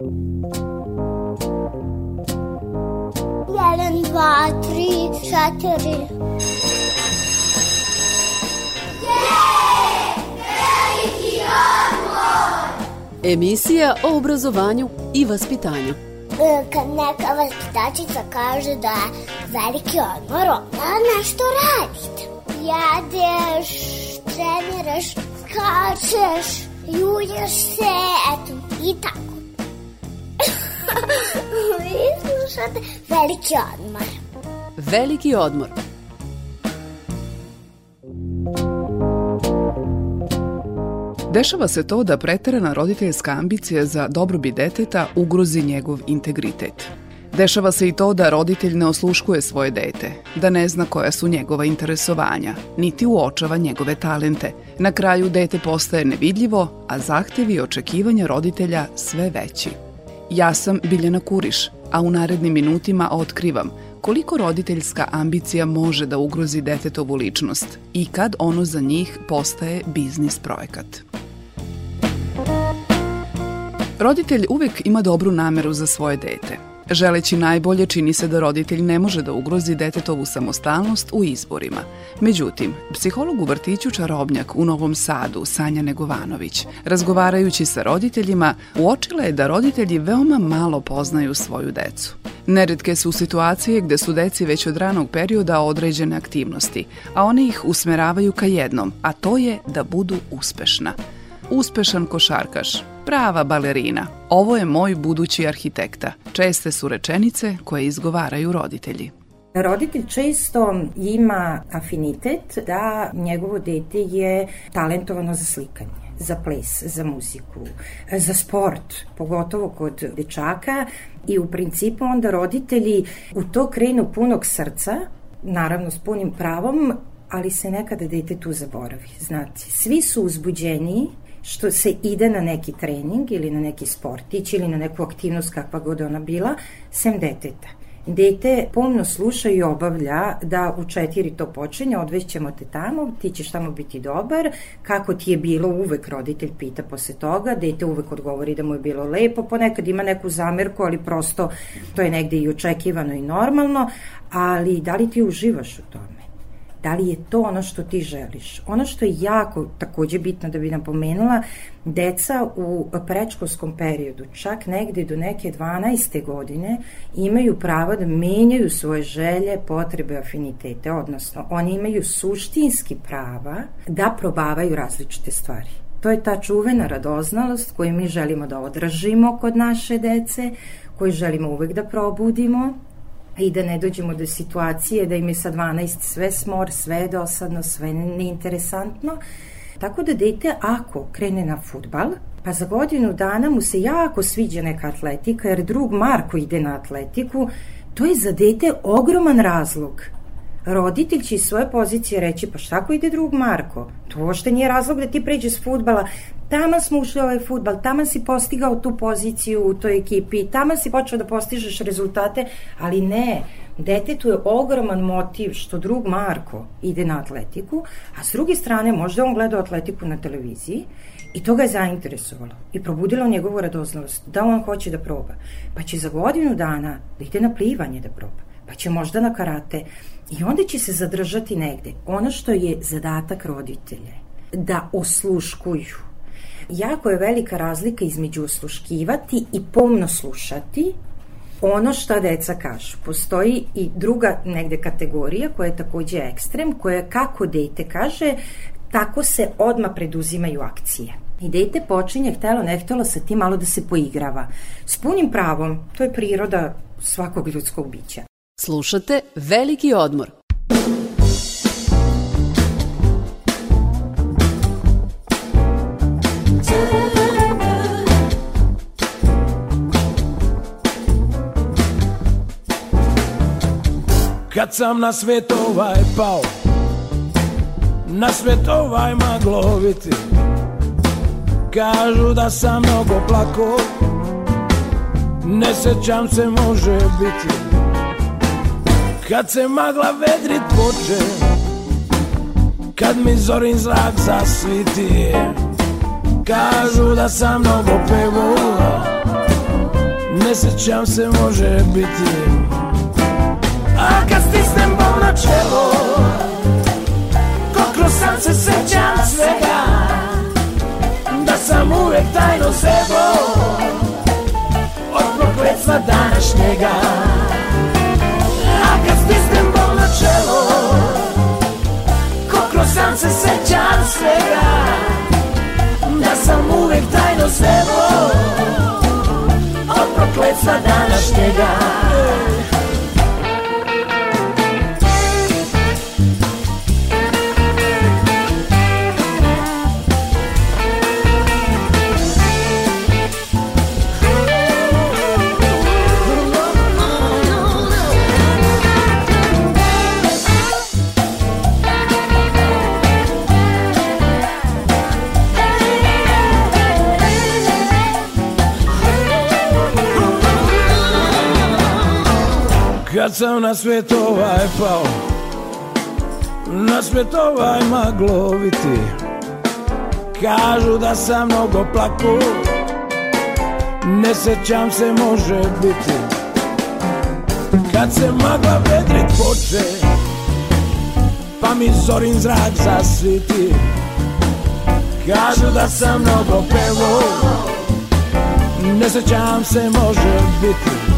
Jedan, dva, tri, četiri. Emisija o obrazovanju i vaspitanju. E, Kad neka vaspitačica kaže da je veliki odmor, onda nešto radite. Jedeš, treniraš, skačeš, julješ se, eto, i tako. Vi slušate veliki odmor. Veliki odmor. Dešava se to da preterana roditeljska ambicija za dobrobit deteta ugrozi njegov integritet. Dešava se i to da roditelj ne osluškuje svoje dete, da ne zna koja su njegova interesovanja, niti uočava njegove talente. Na kraju dete postaje nevidljivo, a zahtevi i očekivanja roditelja sve veći. Ja sam Biljana Kuriš, a u narednim minutima otkrivam koliko roditeljska ambicija može da ugrozi detetovu ličnost i kad ono za njih postaje biznis projekat. Roditelj uvek ima dobru nameru za svoje dete. Želeći najbolje čini se da roditelj ne može da ugrozi detetovu samostalnost u izborima. Međutim, psiholog u vrtiću Čarobnjak u Novom Sadu, Sanja Negovanović, razgovarajući sa roditeljima, uočila je da roditelji veoma malo poznaju svoju decu. Neretke su situacije gde su deci već od ranog perioda određene aktivnosti, a one ih usmeravaju ka jednom, a to je da budu uspešna. Uspešan košarkaš, prava balerina, ovo je moj budući arhitekta. Česte su rečenice koje izgovaraju roditelji. Roditelj često ima afinitet da njegovo dete je talentovano za slikanje za ples, za muziku, za sport, pogotovo kod dečaka i u principu onda roditelji u to krenu punog srca, naravno s punim pravom, ali se nekada dete tu zaboravi. Znate, svi su uzbuđeni što se ide na neki trening ili na neki sportić ili na neku aktivnost kakva god ona bila, sem deteta. Dete pomno sluša i obavlja da u četiri to počinje, odvećemo te tamo, ti ćeš tamo biti dobar, kako ti je bilo, uvek roditelj pita posle toga, dete uvek odgovori da mu je bilo lepo, ponekad ima neku zamerku, ali prosto to je negde i očekivano i normalno, ali da li ti uživaš u tome? Da li je to ono što ti želiš? Ono što je jako takođe bitno da bi napomenula, deca u prečkolskom periodu, čak negde do neke 12. godine, imaju pravo da menjaju svoje želje, potrebe, afinitete, odnosno oni imaju suštinski prava da probavaju različite stvari. To je ta čuvena radoznalost koju mi želimo da održimo kod naše dece, koju želimo uvek da probudimo, i da ne dođemo do situacije da im je sa 12 sve smor, sve dosadno, sve neinteresantno. Tako da dete ako krene na futbal, pa za godinu dana mu se jako sviđa neka atletika, jer drug Marko ide na atletiku, to je za dete ogroman razlog roditelj će iz svoje pozicije reći pa šta ko ide drug Marko? To uopšte nije razlog da ti pređe s futbala. Tama smo ušli u ovaj futbal, tama si postigao tu poziciju u toj ekipi, tama si počeo da postižeš rezultate, ali ne, detetu je ogroman motiv što drug Marko ide na atletiku, a s druge strane možda on gleda atletiku na televiziji I to ga je zainteresovalo i probudilo njegovu radoznalost da on hoće da proba. Pa će za godinu dana da ide na plivanje da proba. Pa će možda na karate. I onda će se zadržati negde. Ono što je zadatak roditelje, da osluškuju. Jako je velika razlika između osluškivati i pomno slušati ono šta deca kažu. Postoji i druga negde kategorija koja je takođe ekstrem, koja je kako dete kaže, tako se odma preduzimaju akcije. I dete počinje, htelo ne htelo, sa tim malo da se poigrava. S punim pravom, to je priroda svakog ljudskog bića. Slušate Veliki odmor. Kad sam na svet ovaj pao Na svet ovaj magloviti Kažu da sam mnogo plako Ne sećam se može biti Kad se magla vedrit poče Kad mi zorin zrak zasviti Kažu da sam mnogo pevo Ne sećam se može biti. A kad stisnem bol na čelo Ko kroz san se sećam svega Da sam uvek tajno sebo Od prokletstva današnjega San se sećam svega Da sam uvek tajno sebo Od prokletstva današnjega Kad sam na svet ovaj pao Na svet ovaj magloviti Kažu da sam mnogo plako Ne sećam se može biti. Kad se magla vedrit poče Pa mi zorin zrak zasviti Kažu da sam mnogo pevo Ne sećam se može biti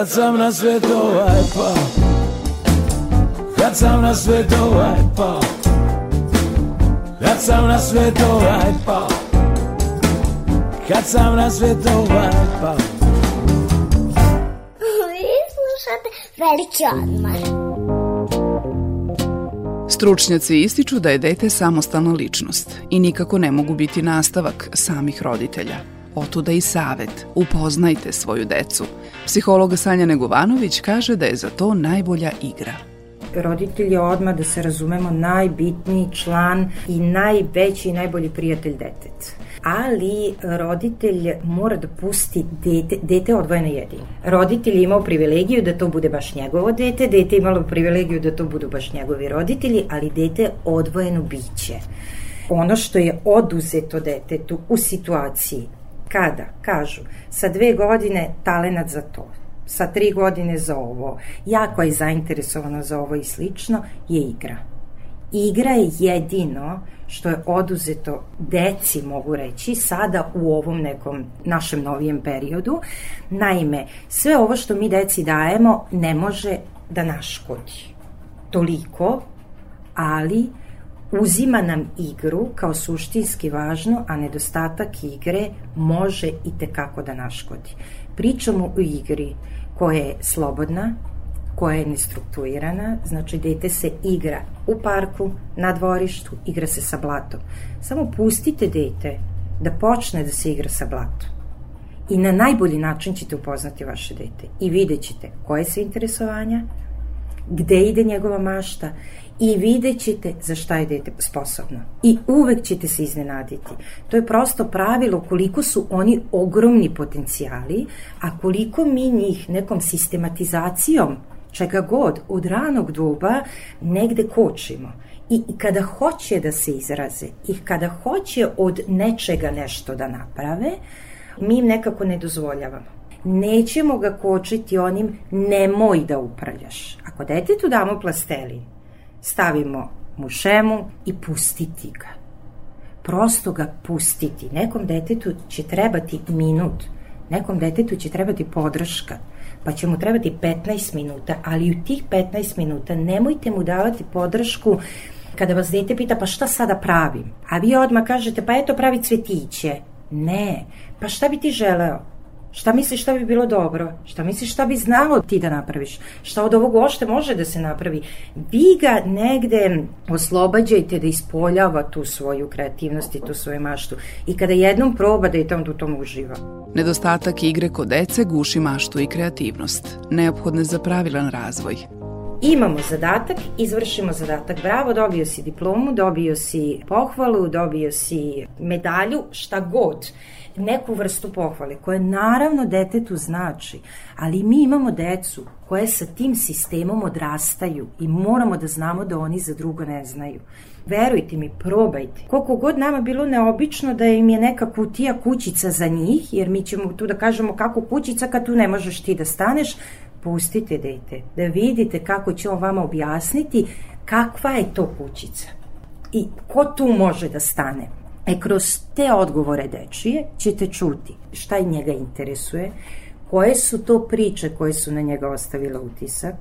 kad sam na svet ovaj pao Kad sam na svet ovaj pao Kad sam na svet ovaj pao Kad sam na svet ovaj pao Vi slušate Veliki odmor. Stručnjaci ističu da je dete samostalna ličnost i nikako ne mogu biti nastavak samih roditelja. Otuda i savet, upoznajte svoju decu. Psiholog Sanja Negovanović kaže da je za to najbolja igra. roditelj je odmah, da se razumemo, najbitniji član i najveći i najbolji prijatelj deteta. Ali roditelj mora da pusti dete, dete odvojeno jedino. Roditelj je imao privilegiju da to bude baš njegovo dete, dete je imalo privilegiju da to budu baš njegovi roditelji, ali dete je odvojeno biće. Ono što je oduzeto detetu u situaciji kada, kažu, sa dve godine talenat za to, sa tri godine za ovo, jako je zainteresovana za ovo i slično, je igra. Igra je jedino što je oduzeto deci, mogu reći, sada u ovom nekom našem novijem periodu. Naime, sve ovo što mi deci dajemo ne može da naškodi. Toliko, ali uzima nam igru kao suštinski važno, a nedostatak igre može i tekako da naškodi. Pričamo o igri koja je slobodna, koja je nestrukturirana, znači dete se igra u parku, na dvorištu, igra se sa blatom. Samo pustite dete da počne da se igra sa blatom. I na najbolji način ćete upoznati vaše dete i vidjet ćete koje su interesovanja, gde ide njegova mašta i vidjet ćete za šta je dete sposobno. I uvek ćete se iznenaditi. To je prosto pravilo koliko su oni ogromni potencijali, a koliko mi njih nekom sistematizacijom čega god, od ranog doba negde kočimo. I, I kada hoće da se izraze i kada hoće od nečega nešto da naprave, mi im nekako ne dozvoljavamo. Nećemo ga kočiti onim nemoj da upravljaš. Ako detetu damo plastelin, stavimo mu šemu i pustiti ga. Prosto ga pustiti. Nekom detetu će trebati minut, nekom detetu će trebati podrška, pa će mu trebati 15 minuta, ali u tih 15 minuta nemojte mu davati podršku kada vas dete pita pa šta sada pravim, a vi odmah kažete pa eto pravi cvetiće. Ne, pa šta bi ti želeo? Šta misliš šta bi bilo dobro? Šta misliš šta bi znalo ti da napraviš? Šta od ovog ošte može da se napravi? Vi ga negde oslobađajte da ispoljava tu svoju kreativnost i tu svoju maštu. I kada jednom proba da i tam u tom uživa. Nedostatak igre kod dece guši maštu i kreativnost, neophodne za pravilan razvoj. Imamo zadatak, izvršimo zadatak, bravo, dobio si diplomu, dobio si pohvalu, dobio si medalju, šta god neku vrstu pohvale, koje naravno detetu znači, ali mi imamo decu koje sa tim sistemom odrastaju i moramo da znamo da oni za drugo ne znaju. Verujte mi, probajte. Koliko god nama bilo neobično da im je neka kutija kućica za njih, jer mi ćemo tu da kažemo kako kućica kad tu ne možeš ti da staneš, pustite dete, da vidite kako će on vama objasniti kakva je to kućica i ko tu može da stane. E, kroz te odgovore dečije ćete čuti šta i njega interesuje, koje su to priče koje su na njega ostavile utisak.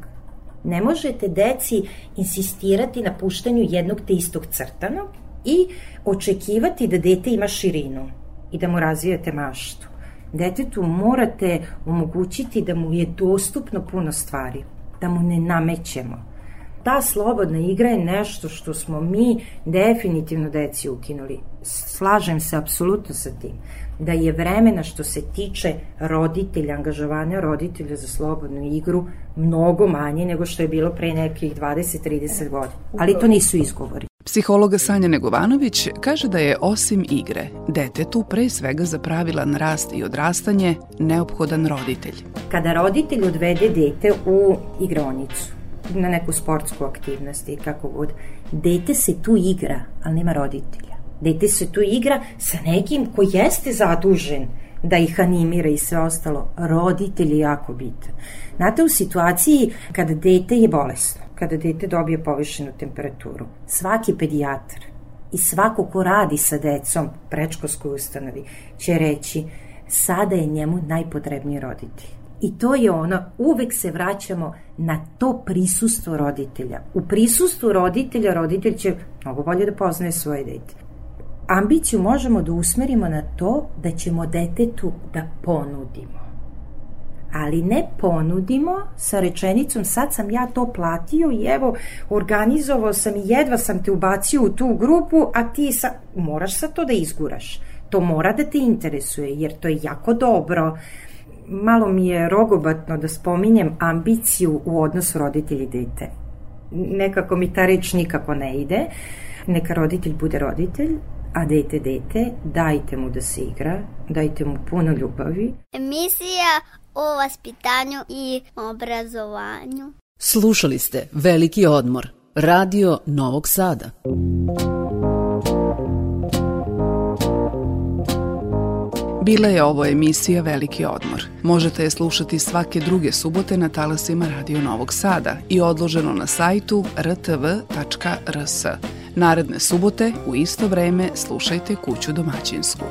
Ne možete deci insistirati na puštanju jednog te istog crtanog i očekivati da dete ima širinu i da mu razvijete maštu. Detetu morate omogućiti da mu je dostupno puno stvari, da mu ne namećemo ta slobodna igra je nešto što smo mi definitivno deci ukinuli. Slažem se apsolutno sa tim da je vremena što se tiče roditelja, angažovanja roditelja za slobodnu igru mnogo manje nego što je bilo pre nekih 20-30 godina. Ali to nisu izgovori. Psihologa Sanja Negovanović kaže da je osim igre, detetu pre svega za pravilan rast i odrastanje neophodan roditelj. Kada roditelj odvede dete u igronicu, na neku sportsku aktivnost i kako god. Dete se tu igra, ali nema roditelja. Dete se tu igra sa nekim ko jeste zadužen da ih animira i sve ostalo. Roditelj je jako bitan. Znate, u situaciji kada dete je bolesno, kada dete dobije povišenu temperaturu, svaki pedijatar i svako ko radi sa decom prečkolskoj ustanovi će reći sada je njemu najpotrebniji roditelj I to je ono, uvek se vraćamo na to prisustvo roditelja. U prisustvu roditelja, roditelj će mnogo bolje da poznaje svoje dete. Ambiciju možemo da usmerimo na to da ćemo detetu da ponudimo. Ali ne ponudimo sa rečenicom sad sam ja to platio i evo organizovao sam i jedva sam te ubacio u tu grupu, a ti sa... moraš sa to da izguraš. To mora da te interesuje jer to je jako dobro malo mi je rogobatno da spominjem ambiciju u odnosu roditelj i dete. Nekako mi ta reč nikako ne ide. Neka roditelj bude roditelj, a dete dete, dajte mu da se igra, dajte mu puno ljubavi. Emisija o vaspitanju i obrazovanju. Slušali ste Veliki odmor. Radio Novog Sada. Bila je ovo emisija Veliki odmor. Možete je slušati svake druge subote na talasima Radio Novog Sada i odloženo na sajtu rtv.rs. Naredne subote u isto vreme slušajte Kuću domaćinsku.